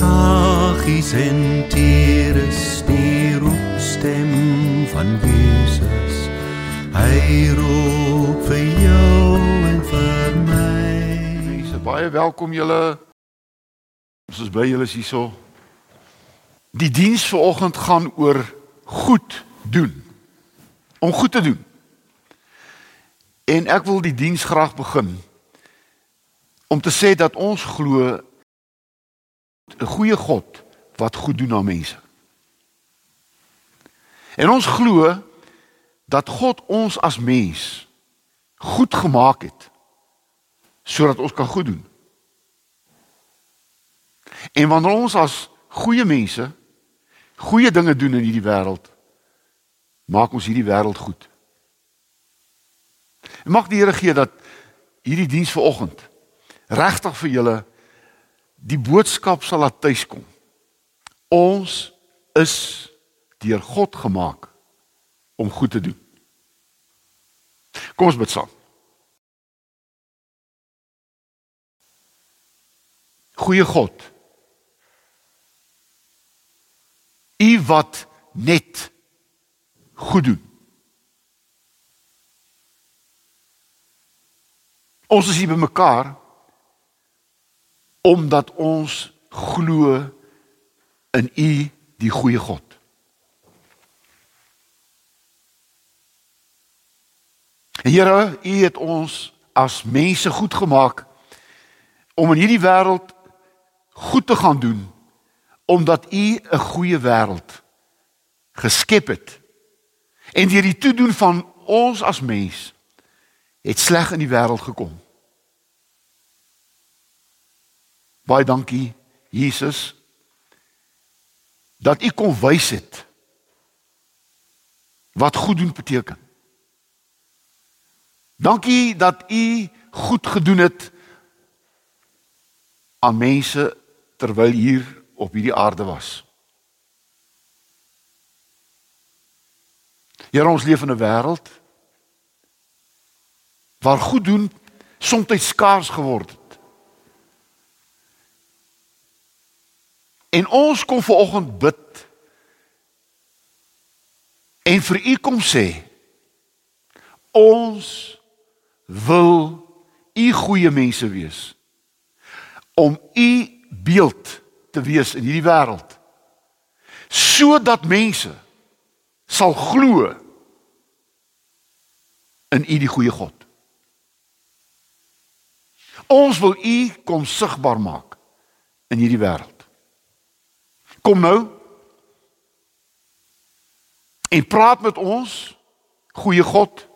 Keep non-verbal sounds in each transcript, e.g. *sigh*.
Sagies en teres die roepstem van Jesus. Hy roep vir jou en vir my. Mense, baie welkom julle. Ons is by julle hierso. Die diens vanoggend gaan oor goed doen. Om goed te doen. En ek wil die diens graag begin om te sê dat ons glo 'n goeie God wat goed doen aan mense. En ons glo dat God ons as mens goed gemaak het sodat ons kan goed doen. En wanneer ons as goeie mense goeie dinge doen in hierdie wêreld, maak ons hierdie wêreld goed. En mag die Here gee dat hierdie diens vanoggend regtig vir julle die boodskap sal laat tuiskom. Ons is deur God gemaak om goed te doen. Kom ons bid saam. Goeie God. U wat net goed doen. Ons is hier bymekaar omdat ons glo in U die goeie God. Here, U het ons as mense goed gemaak om in hierdie wêreld goed te gaan doen omdat U 'n goeie wêreld geskep het. En deur die toedoen van ons as mens het sleg in die wêreld gekom. Baie dankie Jesus dat u kom wys het wat goed doen beteken. Dankie dat u goed gedoen het aan mense terwyl hier op hierdie aarde was. Here ons leef in 'n wêreld waar goed doen soms skaars geword het. En ons kom ver oggend bid. En vir u kom sê ons wil u goeie mense wees om u beeld te wees in hierdie wêreld sodat mense sal glo in u die goeie God. Ons wil u kom sigbaar maak in hierdie wêreld. Kom nou. En praat met ons, goeie God.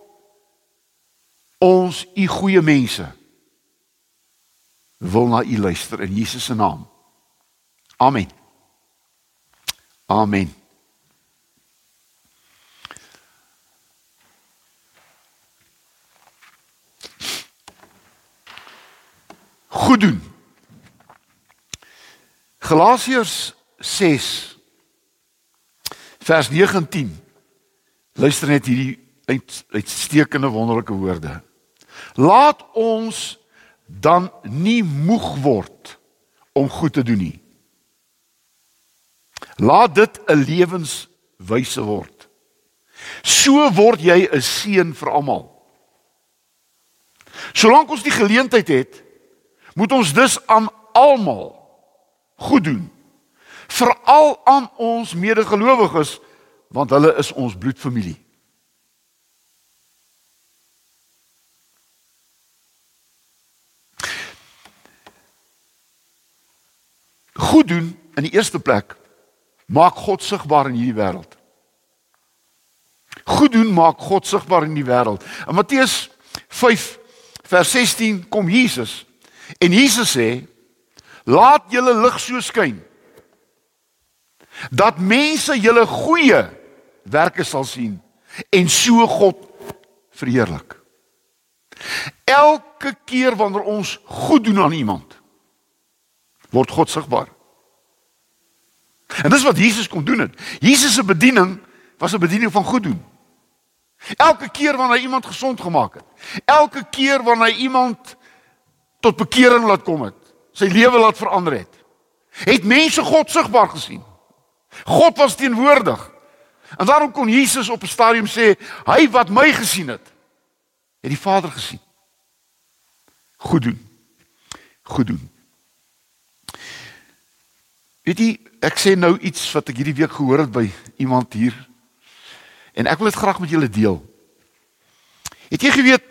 Ons u goeie mense wil na u luister in Jesus se naam. Amen. Amen. Goed doen. Galasiërs 6 vers 19 luister net hierdie uit uitstekende wonderlike woorde. Laat ons dan nie moeg word om goed te doen nie. Laat dit 'n lewenswyse word. So word jy 'n seën vir almal. Solank ons die geleentheid het moet ons dus aan almal goed doen veral aan ons medegelowiges want hulle is ons bloedfamilie. Goed doen in die eerste plek maak God sigbaar in hierdie wêreld. Goed doen maak God sigbaar in die wêreld. In Matteus 5 vers 16 kom Jesus en Jesus sê: "Laat julle lig so skyn dat mense julle goeie werke sal sien en so God verheerlik. Elke keer wanneer ons goed doen aan iemand, word God sigbaar. En dis wat Jesus kon doen het. Jesus se bediening was 'n bediening van goed doen. Elke keer wanneer hy iemand gesond gemaak het, elke keer wanneer hy iemand tot bekering laat kom het, sy lewe laat verander het, Het mense God sigbaar gesien? God was teenwoordig. En daarom kon Jesus op 'n stadium sê, hy wat my gesien het, het die Vader gesien. Goed doen. Goed doen. Weet jy, ek sê nou iets wat ek hierdie week gehoor het by iemand hier. En ek wil dit graag met julle deel. Het jy geweet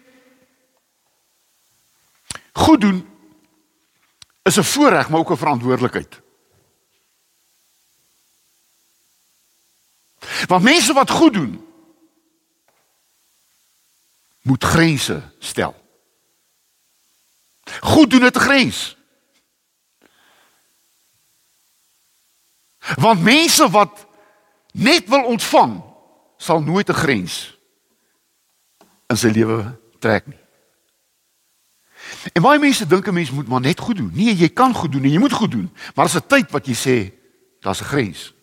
goed doen is 'n voorreg maar ook 'n verantwoordelikheid. Want mense wat goed doen moet grense stel. Goed doen het 'n grens. Want mense wat net wil ontvang, sal nooit 'n grens in sy lewe trek nie. En baie mense dink 'n mens moet maar net goed doen. Nee, jy kan goed doen en jy moet goed doen, maar as 'n tyd wat jy sê, daar's 'n grens.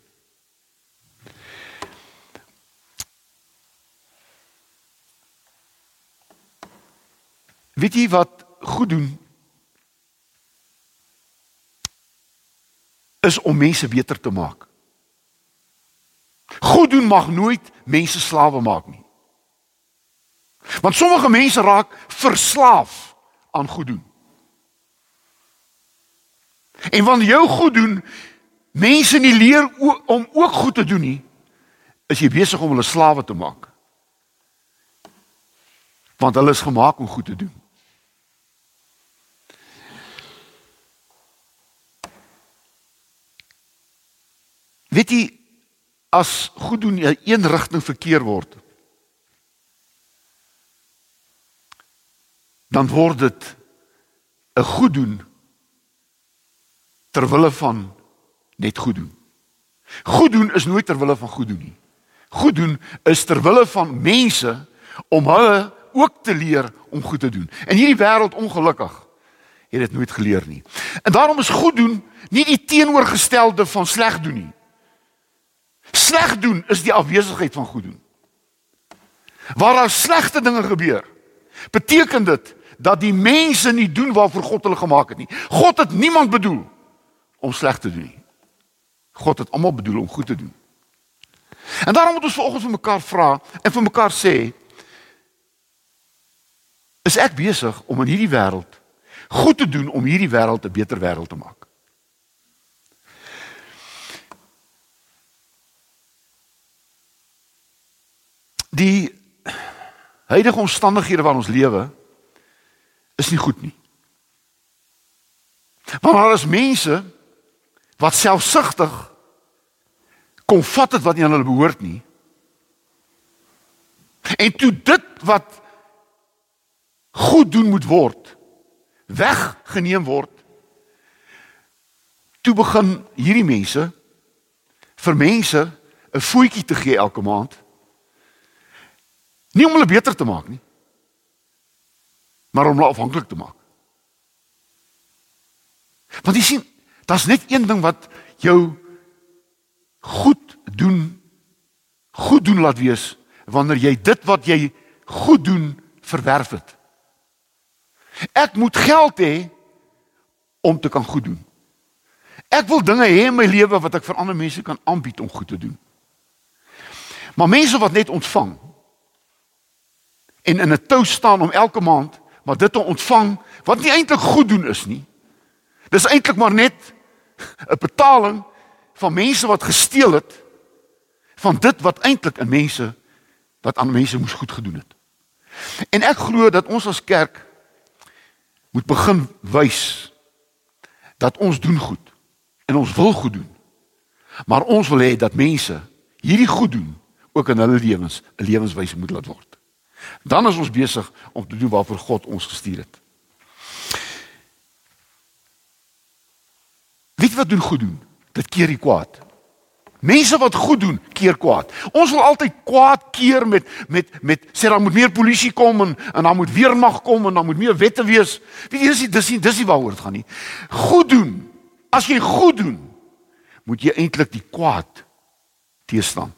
Weet jy wat goed doen is om mense beter te maak. Goed doen mag nooit mense slawe maak nie. Want sommige mense raak verslaaf aan goed doen. En wanneer jou goed doen mense nie leer om ook goed te doen nie, is jy besig om hulle slawe te maak. Want hulle is gemaak om goed te doen. Weet jy as goed doen in een rigting verkeer word dan word dit 'n goed doen ter wille van net goed doen. Goed doen is nooit ter wille van goed doen nie. Goed doen is ter wille van mense om hulle ook te leer om goed te doen. In hierdie wêreld ongelukkig het dit nooit geleer nie. En daarom is goed doen nie die teenoorgestelde van sleg doen nie. Sleg doen is die afwesigheid van goed doen. Waar daar slegte dinge gebeur, beteken dit dat die mense nie doen waarvoor God hulle gemaak het nie. God het niemand bedoel om sleg te doen nie. God het almal bedoel om goed te doen. En daarom moet ons vanoggend vir mekaar vra en vir mekaar sê is ek besig om in hierdie wêreld goed te doen om hierdie wêreld 'n beter wêreld te maak. Die huidige omstandighede waarin ons lewe is nie goed nie. Maar daar is mense wat selfsugtig kom vat dit wat nie aan hulle behoort nie. En toe dit wat goed doen moet word weggeneem word toe begin hierdie mense vir mense 'n voetjie te gee elke maand Nie om hulle beter te maak nie. Maar om hulle afhanklik te maak. Want jy sien, daar's net een ding wat jou goed doen goed doen laat wees wanneer jy dit wat jy goed doen verwerf het. Ek moet geld hê om te kan goed doen. Ek wil dinge hê in my lewe wat ek vir ander mense kan aanbied om goed te doen. Maar mense wat net ontvang, en in 'n tou staan om elke maand maar dit te ontvang wat nie eintlik goed doen is nie. Dis eintlik maar net *laughs* 'n betaling van mense wat gesteel het van dit wat eintlik in mense wat aan mense moes goed gedoen het. En ek glo dat ons as kerk moet begin wys dat ons doen goed en ons wil goed doen. Maar ons wil hê dat mense hierdie goed doen ook in hulle lewens 'n lewenswyse moet laat word. Dan is ons besig om te doen waarvoor God ons gestuur het. Weet wat doen goed doen? Dit keer die kwaad. Mense wat goed doen, keer kwaad. Ons wil altyd kwaad keer met met met sê dan moet meer polisie kom en en dan moet weermag kom en dan moet meer wette wees. Weet jy dis dis dis, dis nie waaroor dit gaan nie. Goed doen. As jy goed doen, moet jy eintlik die kwaad teëstaan.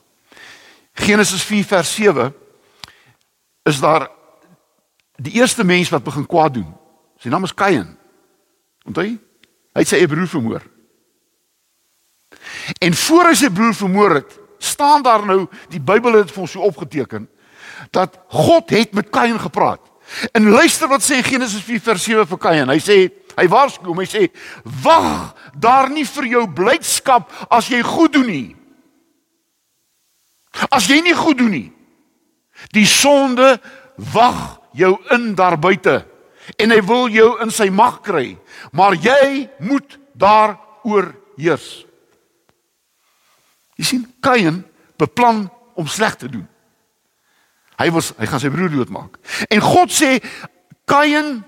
Genesis 4 vers 7 is daar die eerste mens wat begin kwaad doen. Sy naam is Kain. Onthou jy? Hy het sy eie broer vermoor. En voor hy sy broer vermoor het, staan daar nou die Bybel het vir ons so opgeteken dat God het met Kain gepraat. En luister wat sê Genesis 4 vers 7 vir Kain. Hy sê hy waarsku hom, hy sê: "Wag daar nie vir jou blydskap as jy goed doen nie. As jy nie goed doen nie. Die sonde wag jou in daar buite en hy wil jou in sy mag kry, maar jy moet daaroor heers." Jy sien, Kain beplan om sleg te doen. Hy was hy gaan sy broer doodmaak. En God sê, Kain,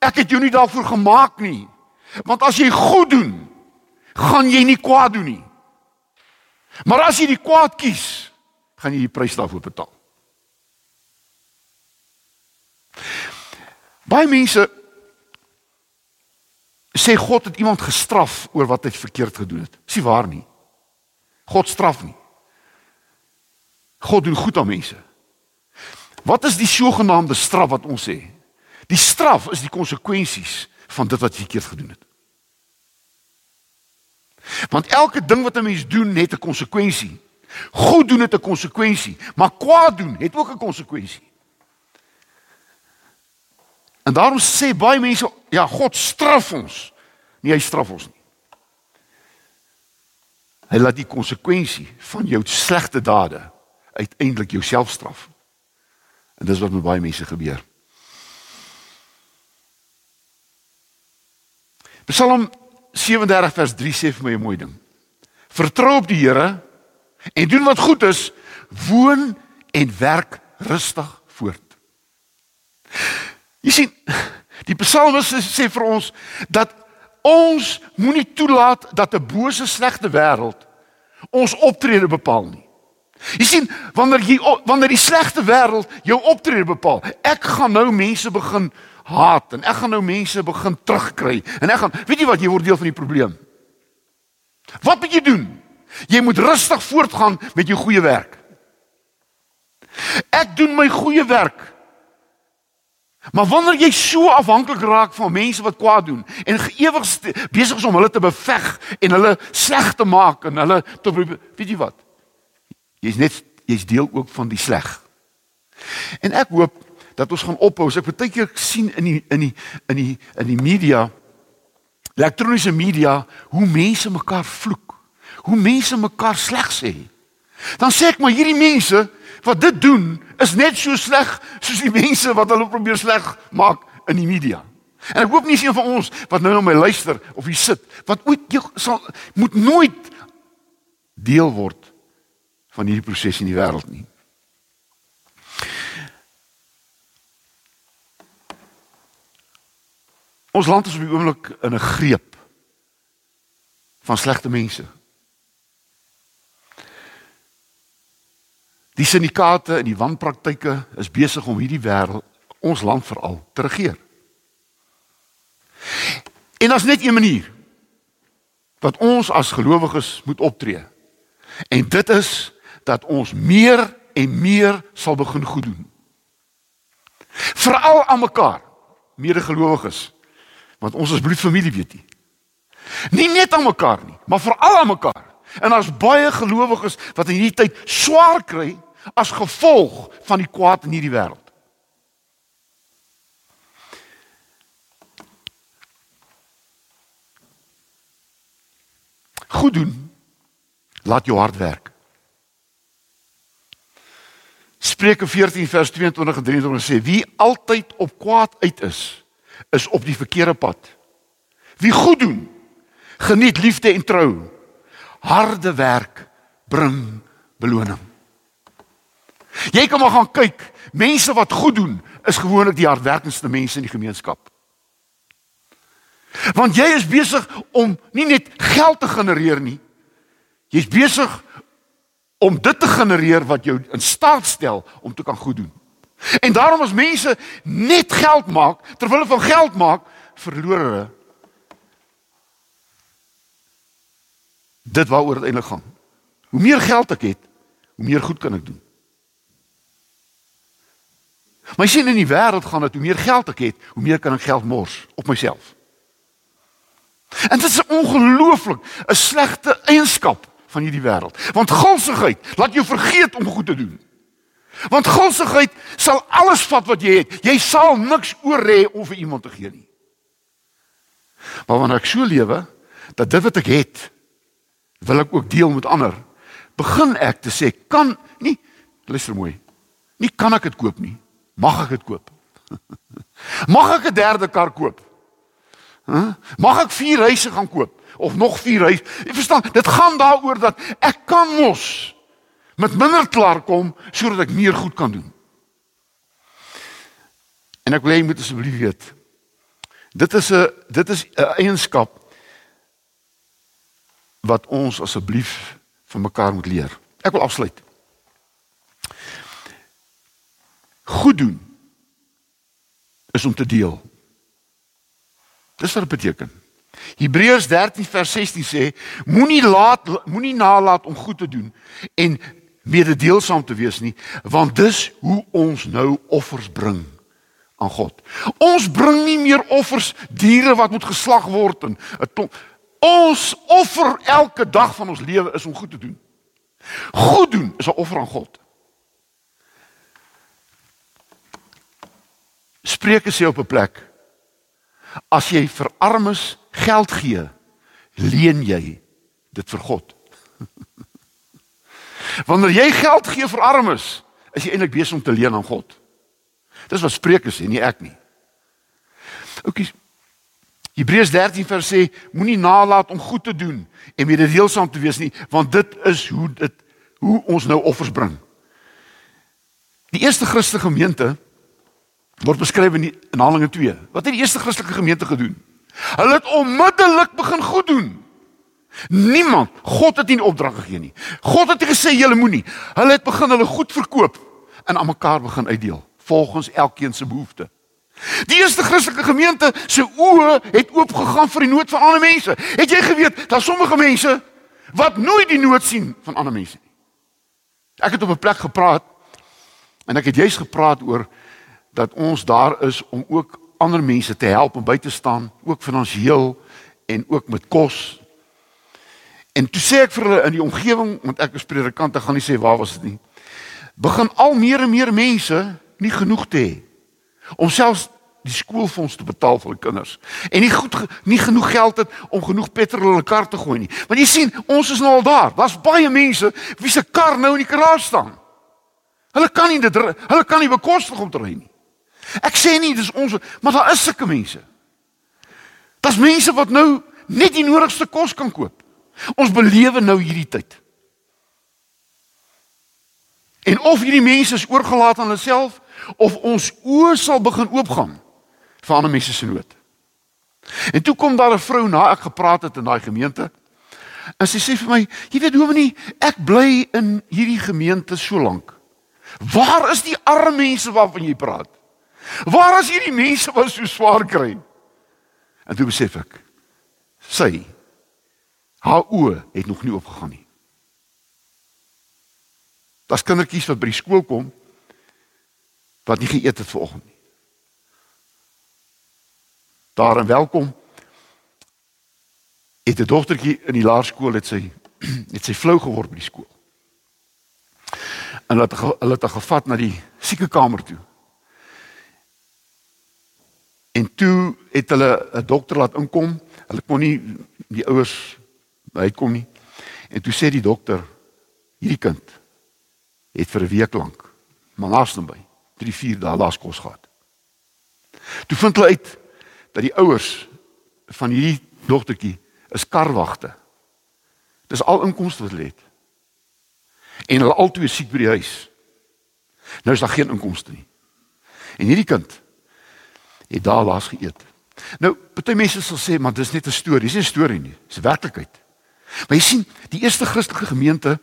ek het jou nie daarvoor gemaak nie. Want as jy goed doen, gaan jy nie kwaad doen nie. Maar as jy die kwaad kies, gaan jy die prys daarvoor betaal. Baie mense sê God het iemand gestraf oor wat hy verkeerd gedoen het. Dis nie waar nie. God straf nie. God doen goed aan mense. Wat is die sogenaamde straf wat ons sê? Die straf is die konsekwensies van dit wat jy verkeerd gedoen het. Want elke ding wat 'n mens doen, het 'n konsekwensie. Goed doen het 'n konsekwensie, maar kwaad doen het ook 'n konsekwensie. En daarom sê baie mense, ja, God straf ons. Nee, hy straf ons nie. Hy laat die konsekwensie van jou slegte dade uiteindelik jouself straf. En dis wat met baie mense gebeur. Psalm 37 vers 3 sê vir my 'n mooi ding. Vertrou op die Here en doen wat goed is, woon en werk rustig voort. Jy sien, die psalmis sê vir ons dat ons moenie toelaat dat 'n bose slegte wêreld ons optrede bepaal nie. Jy sien, wanneer jy wanneer die slegte wêreld jou optrede bepaal, ek gaan nou mense begin haat en ek gaan nou mense begin terugkry en ek gaan weet jy wat jy word deel van die probleem. Wat moet jy doen? Jy moet rustig voortgaan met jou goeie werk. Ek doen my goeie werk. Maar wanneer jy so afhanklik raak van mense wat kwaad doen en ewig besig is om hulle te beveg en hulle sleg te maak en hulle tot weet jy wat? Jy's net jy's deel ook van die sleg. En ek hoop dat ons gaan ophou. Ek baie keer sien in die in die in die in die media elektroniese media hoe mense mekaar vloek. Hoe mense mekaar sleg sê. Dan sê ek maar hierdie mense wat dit doen is net so sleg soos die mense wat hulle probeer sleg maak in die media. En ek hoop nie een van ons wat nou na my luister of hier sit wat ooit jy sal moet nooit deel word van hierdie proses in die wêreld nie. Ons land is op die oomblik in 'n greep van slegte mense. Die syndikaate en die wanpraktyke is besig om hierdie wêreld, ons land veral, te regeer. En daar's net een manier wat ons as gelowiges moet optree. En dit is dat ons meer en meer sal begin goed doen. Veral aan mekaar, medegelowiges, want ons is bloedfamilie, weet jy. Nie net aan mekaar nie, maar veral aan mekaar. En daar's baie gelowiges wat in hierdie tyd swaar kry as gevolg van die kwaad in hierdie wêreld. Goed doen. Laat jou hart werk. Spreuke 14 vers 22 en 23 sê wie altyd op kwaad uit is, is op die verkeerde pad. Wie goed doen, geniet liefde en trou. Harde werk bring beloning. Jy kan maar gaan kyk, mense wat goed doen, is gewoonlik die hardwerkendste mense in die gemeenskap. Want jy is besig om nie net geld te genereer nie. Jy's besig om dit te genereer wat jou in staat stel om te kan goed doen. En daarom as mense net geld maak, terwyl hulle van geld maak, verloor hulle dit waaroor dit eintlik gaan. Hoe meer geld ek het, hoe meer goed kan ek doen. Maar jy sien in die wêreld gaan dit hoe meer geld ek het, hoe meer kan ek geld mors op myself. En dit is ongelooflik 'n slegte eienskap van hierdie wêreld. Want gulsigheid laat jou vergeet om goed te doen. Want gulsigheid sal alles vat wat jy het. Jy sal niks oor hê om vir iemand te gee nie. Maar wanneer ek so lewe dat dit wat ek het wil ek ook deel met ander, begin ek te sê kan nie luister mooi. Nie kan ek dit koop nie. Mag ek dit koop? *laughs* Mag ek 'n derde kar koop? Huh? Mag ek vier huise gaan koop of nog vier huise? Jy verstaan, dit gaan daaroor dat ek kan mos met minder klaar kom sodat ek meer goed kan doen. En ek wil hê jy moet asseblief weet. Dit is 'n dit is 'n eienskap wat ons asseblief van mekaar moet leer. Ek wil afsluit. Goed doen is om te deel. Dis wat dit beteken. Hebreërs 13 vers 16 sê moenie laat moenie nalat om goed te doen en mededeelsaam te wees nie want dis hoe ons nou offers bring aan God. Ons bring nie meer offers diere wat moet geslag word en 'n ons offer elke dag van ons lewe is om goed te doen. Goed doen is 'n offer aan God. Spreuke sê op 'n plek as jy vir armes geld gee, leen jy dit vir God. *laughs* Wanneer jy geld gee vir armes, is jy eintlik besig om te leen aan God. Dis wat Spreuke sê, nie ek nie. Oukies. Hebreërs 13 vers sê moenie nalat om goed te doen en mededeelsaam te wees nie, want dit is hoe dit hoe ons nou offers bring. Die eerste Christelike gemeente word beskryf in, in Handelinge 2. Wat het die eerste Christelike gemeente gedoen? Hulle het onmiddellik begin goed doen. Niemand, God het nie opdrag gegee nie. God het gesê julle moenie. Hulle het begin hulle goed verkoop en aan mekaar begin uitdeel volgens elkeen se behoefte. Die eerste Christelike gemeente se oë het oopgegaan vir die nood van ander mense. Het jy geweet dat sommige mense wat nooit die nood sien van ander mense nie. Ek het op 'n plek gepraat en ek het juis gepraat oor dat ons daar is om ook ander mense te help om by te staan, ook finansiëel en ook met kos En toe sê ek vir hulle in die omgewing, want ek is predikant, ek gaan nie sê waar was dit nie. Begin al meer en meer mense nie genoeg te hê om selfs die skoolfonds te betaal vir hulle kinders. En nie goed nie genoeg geld het om genoeg petrol in hulle kar te gooi nie. Want jy sien, ons is nou al daar. Daar's baie mense wie se kar nou in die garage staan. Hulle kan nie dit hulle kan nie bekostig om te ry nie. Ek sê nie dis ons, maar daar is sulke mense. Daar's mense wat nou net die nodigste kos kan koop. Ons belewe nou hierdie tyd. En of hierdie mense is oorgelaat aan hulself of ons oë sal begin oopgaan vir ander mense se nood. En toe kom daar 'n vrou na ek gepraat het in daai gemeente. En sy sê vir my, jy weet Dominee, ek bly in hierdie gemeente so lank. Waar is die arme mense waarvan jy praat? Waar is hierdie mense wat so swaar kry? En toe besef ek, sy Haar oë het nog nie oopgegaan nie. Daar's kindertjies wat by die skool kom wat nie geëet het vanoggend nie. Daar en welkom. Het 'n dogtertjie in die laerskool het sy *clears throat* het sy flou geword by die skool. En hulle het hulle het gevat na die siekekamer toe. En toe het hulle 'n dokter laat inkom. Hulle kon nie die ouers hy kom nie. En toe sê die dokter hierdie kind het vir 'n week lank malaas naby 3 4 dae laas kos gehad. Toe vind hulle uit dat die ouers van hierdie dogtertjie is karwagte. Dis al inkomste wat hulle het. En hulle albei siek by die huis. Nou is daar geen inkomste nie. En hierdie kind het daar laas geëet. Nou, baie mense sal sê, maar dis net 'n storie, dis nie 'n storie nie, dis werklikheid. Maar jy sien, die eerste Christelike gemeente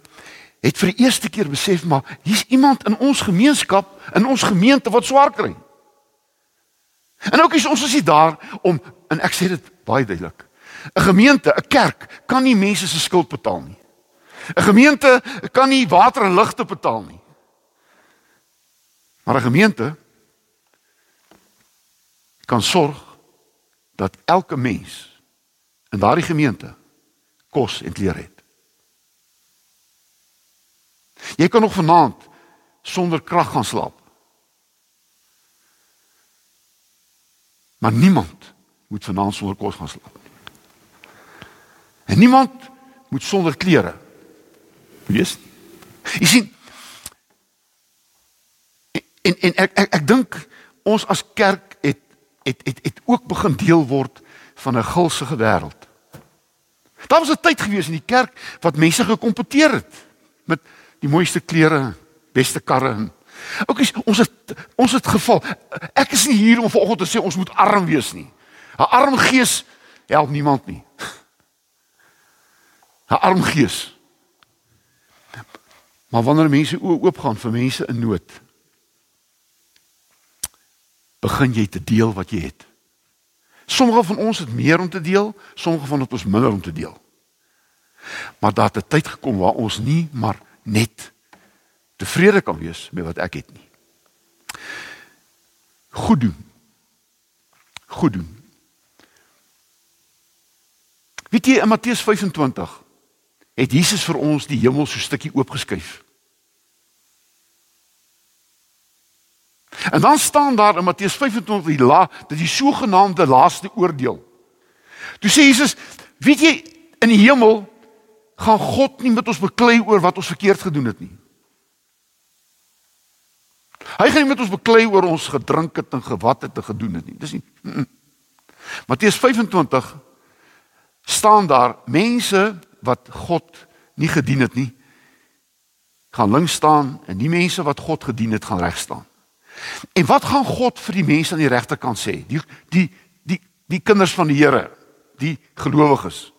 het vir die eerste keer besef maar hier's iemand in ons gemeenskap, in ons gemeente wat swaar kry. En ook is ons is hier daar om en ek sê dit baie duidelik. 'n Gemeente, 'n kerk kan nie mense se skuld betaal nie. 'n Gemeente kan nie water en ligte betaal nie. Maar 'n gemeente kan sorg dat elke mens in daardie gemeente kos en klere het. Jy kan nog vanaand sonder krag gaan slaap. Maar niemand moet vanaand sonder kos gaan slaap. En niemand moet sonder klere. Wees. Jy sien en en ek ek, ek dink ons as kerk het het het ook begin deel word van 'n gulsige wêreld. Daar was 'n tyd gewees in die kerk wat mense gekompeteer het met die mooiste klere, beste karre en ook is ons het ons het geval. Ek is nie hier om vanoggend te sê ons moet arm wees nie. 'n Arm gees help niemand nie. 'n Arm gees. Maar wanneer mense oop gaan vir mense in nood, begin jy te deel wat jy het. Sommige van ons het meer om te deel, sommige van ons minder om te deel. Maar daar het 'n tyd gekom waar ons nie maar net tevrede kan wees met wat ek het nie. Goed doen. Goed doen. Weet jy in Matteus 25 het Jesus vir ons die hemel so stukkie oopgeskuif. En dan staan daar in Matteus 25 die la, dit die sogenaamde laaste oordeel. Toe sê Jesus, weet jy in die hemel gaan God nie met ons beklei oor wat ons verkeerd gedoen het nie. Hy gaan nie met ons beklei oor ons gedrink het en gewat het en gedoen het nie. Dis nie. Mm -mm. Matteus 25 staan daar mense wat God nie gedien het nie gaan links staan en die mense wat God gedien het gaan reg staan. En wat gaan God vir die mense aan die regterkant sê? Die die die die kinders van die Here, die gelowiges.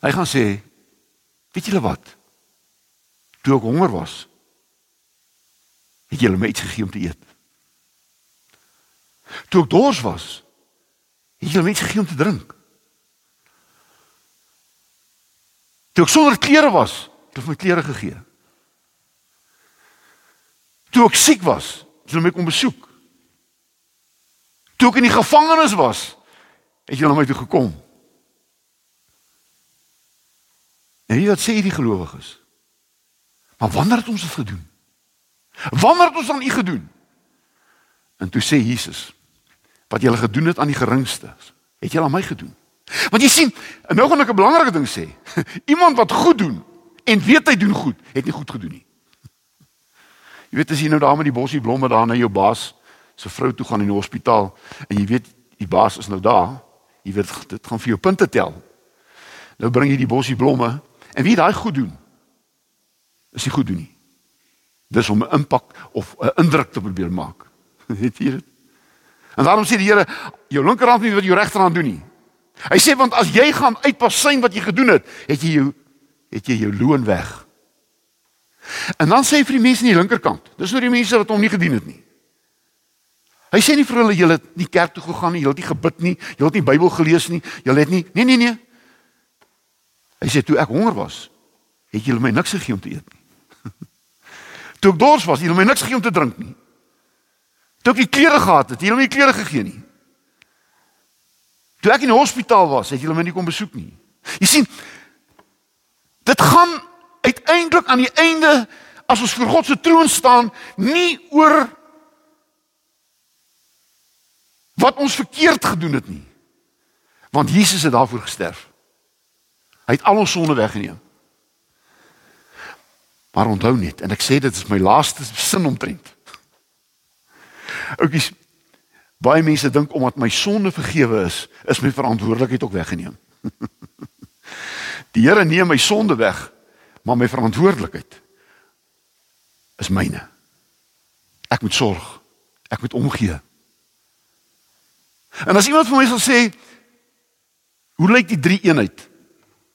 Hy gaan sê, weet julle wat? Toe ek honger was, het julle my iets gegee om te eet. Toe ek dors was, het julle my iets gegee om te drink. Toe ek sonder klere was, het hulle my klere gegee. Toe ek siek was, het hulle my kom besoek. Toe ek in die gevangenis was, het hulle my toe gekom. En wie wat sê die gelowiges? Maar wanneer het ons dit gedoen? Wanneer het ons aan u gedoen? En toe sê Jesus, wat julle gedoen het aan die geringste, het julle aan my gedoen. Want jy sien, nou gaan ek 'n belangrike ding sê. *laughs* Iemand wat goed doen en weet hy doen goed, het nie goed gedoen nie. Jy weet as jy nou daar met die bossie blomme daar na jou baas se vrou toe gaan in die hospitaal en jy weet die baas is nou daar, jy weet dit gaan vir jou punte tel. Nou bring jy die bossie blomme en wie daai goed doen? Is nie goed doen nie. Dis om 'n impak of 'n indruk te probeer maak. *laughs* Weet jy dit? En daarom sê die Here, jou linkerhand nie wat jou regterhand doen nie. Hy sê want as jy gaan uitpasyn wat jy gedoen het, het jy jou het jy jou loon weg. En dan sê hy vir die mense aan die linkerkant, dis nou die mense wat hom nie gedien het nie. Hy sê nie vir hulle julle het nie kerk toe gegaan nie, julle het nie gebid nie, julle het nie Bybel gelees nie, julle het nie nee nee nee. Hy sê toe ek honger was, het julle my niks gegee om te eet nie. *laughs* toe ek dors was, het julle my niks gegee om te drink nie. Toe ek nie klere gehad het, het julle my nie klere gegee nie. Toe ek in die hospitaal was, het julle my nie kom besoek nie. Jy sien, dit gaan uiteindelik aan die einde as ons voor God se troon staan nie oor wat ons verkeerd gedoen het nie. Want Jesus het daarvoor gesterf. Hy het al ons sonde weggeneem. Maar onthou net en ek sê dit is my laaste sin omtrent. Oukies baie mense dink omdat my sonde vergewe is, is my verantwoordelikheid ook weggeneem. *laughs* Die Here neem my sonde weg maar my verantwoordelikheid is myne. Ek moet sorg. Ek moet omgee. En as iemand vir my sal sê hoe lyk die drie eenheid?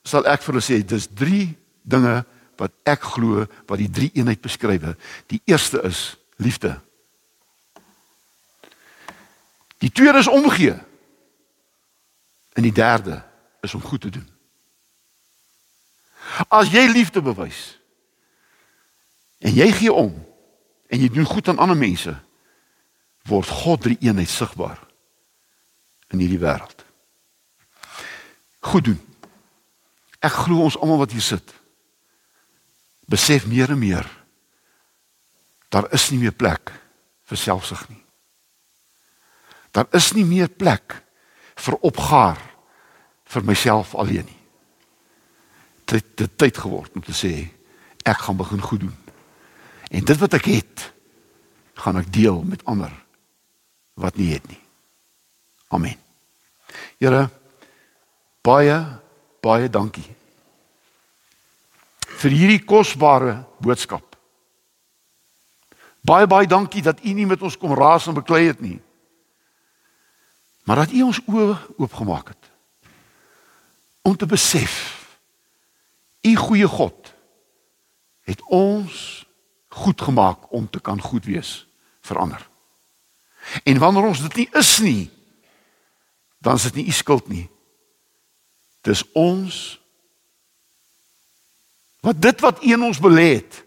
Sal ek vir hulle sê dis drie dinge wat ek glo wat die drie eenheid beskryf. Die eerste is liefde. Die tweede is omgee. En die derde is om goed te doen. As jy liefde bewys en jy gee om en jy doen goed aan ander mense, word God drie eenheid sigbaar in hierdie wêreld. Goed doen. Ek glo ons almal wat hier sit besef meer en meer daar is nie meer plek vir selfsug nie. Daar is nie meer plek vir opgaar vir myself alleen nie. Dit het tyd geword om te sê ek gaan begin goed doen. En dit wat ek het, gaan ek deel met ander wat nie het nie. Amen. Here baie baie dankie vir hierdie kosbare boodskap. Baie baie dankie dat u nie met ons kom raas en beklei het nie. Maar dat u ons oë oopgemaak het om te besef u goeie God het ons goed gemaak om te kan goed wees vir ander. En wanneer ons dit nie is nie, dan is dit nie u skuld nie. Dis ons wat dit wat een ons belê het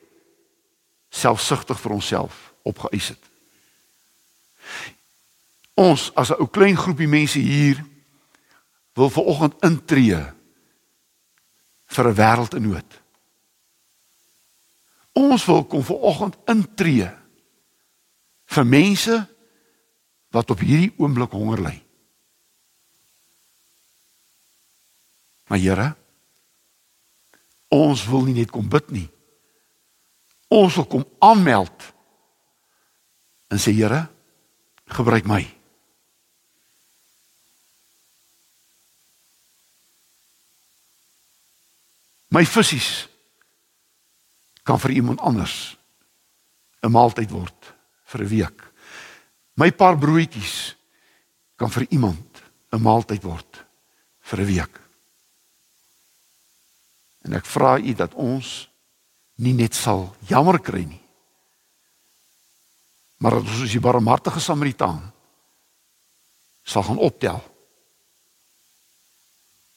selfsugtig vir onsself opgeëis het. Ons as 'n ou klein groepie mense hier wil ver oggend intree vir 'n wêreld in nood. Ons wil kom ver oggend intree vir mense wat op hierdie oomblik honger ly. Maar Here, ons wil nie net kom bid nie. Ons wil kom aanmeld en sê Here, gebruik my. My visse kan vir iemand anders 'n maaltyd word vir 'n week. My paar broodjies kan vir iemand 'n maaltyd word vir 'n week. En ek vra u dat ons nie net sal jammer kry nie. Maar dat ons as die barmhartige Samaritaan sal gaan optel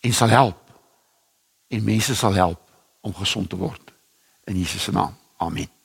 en sal help en mense sal help om gesond te word in Jesus se naam. Amen.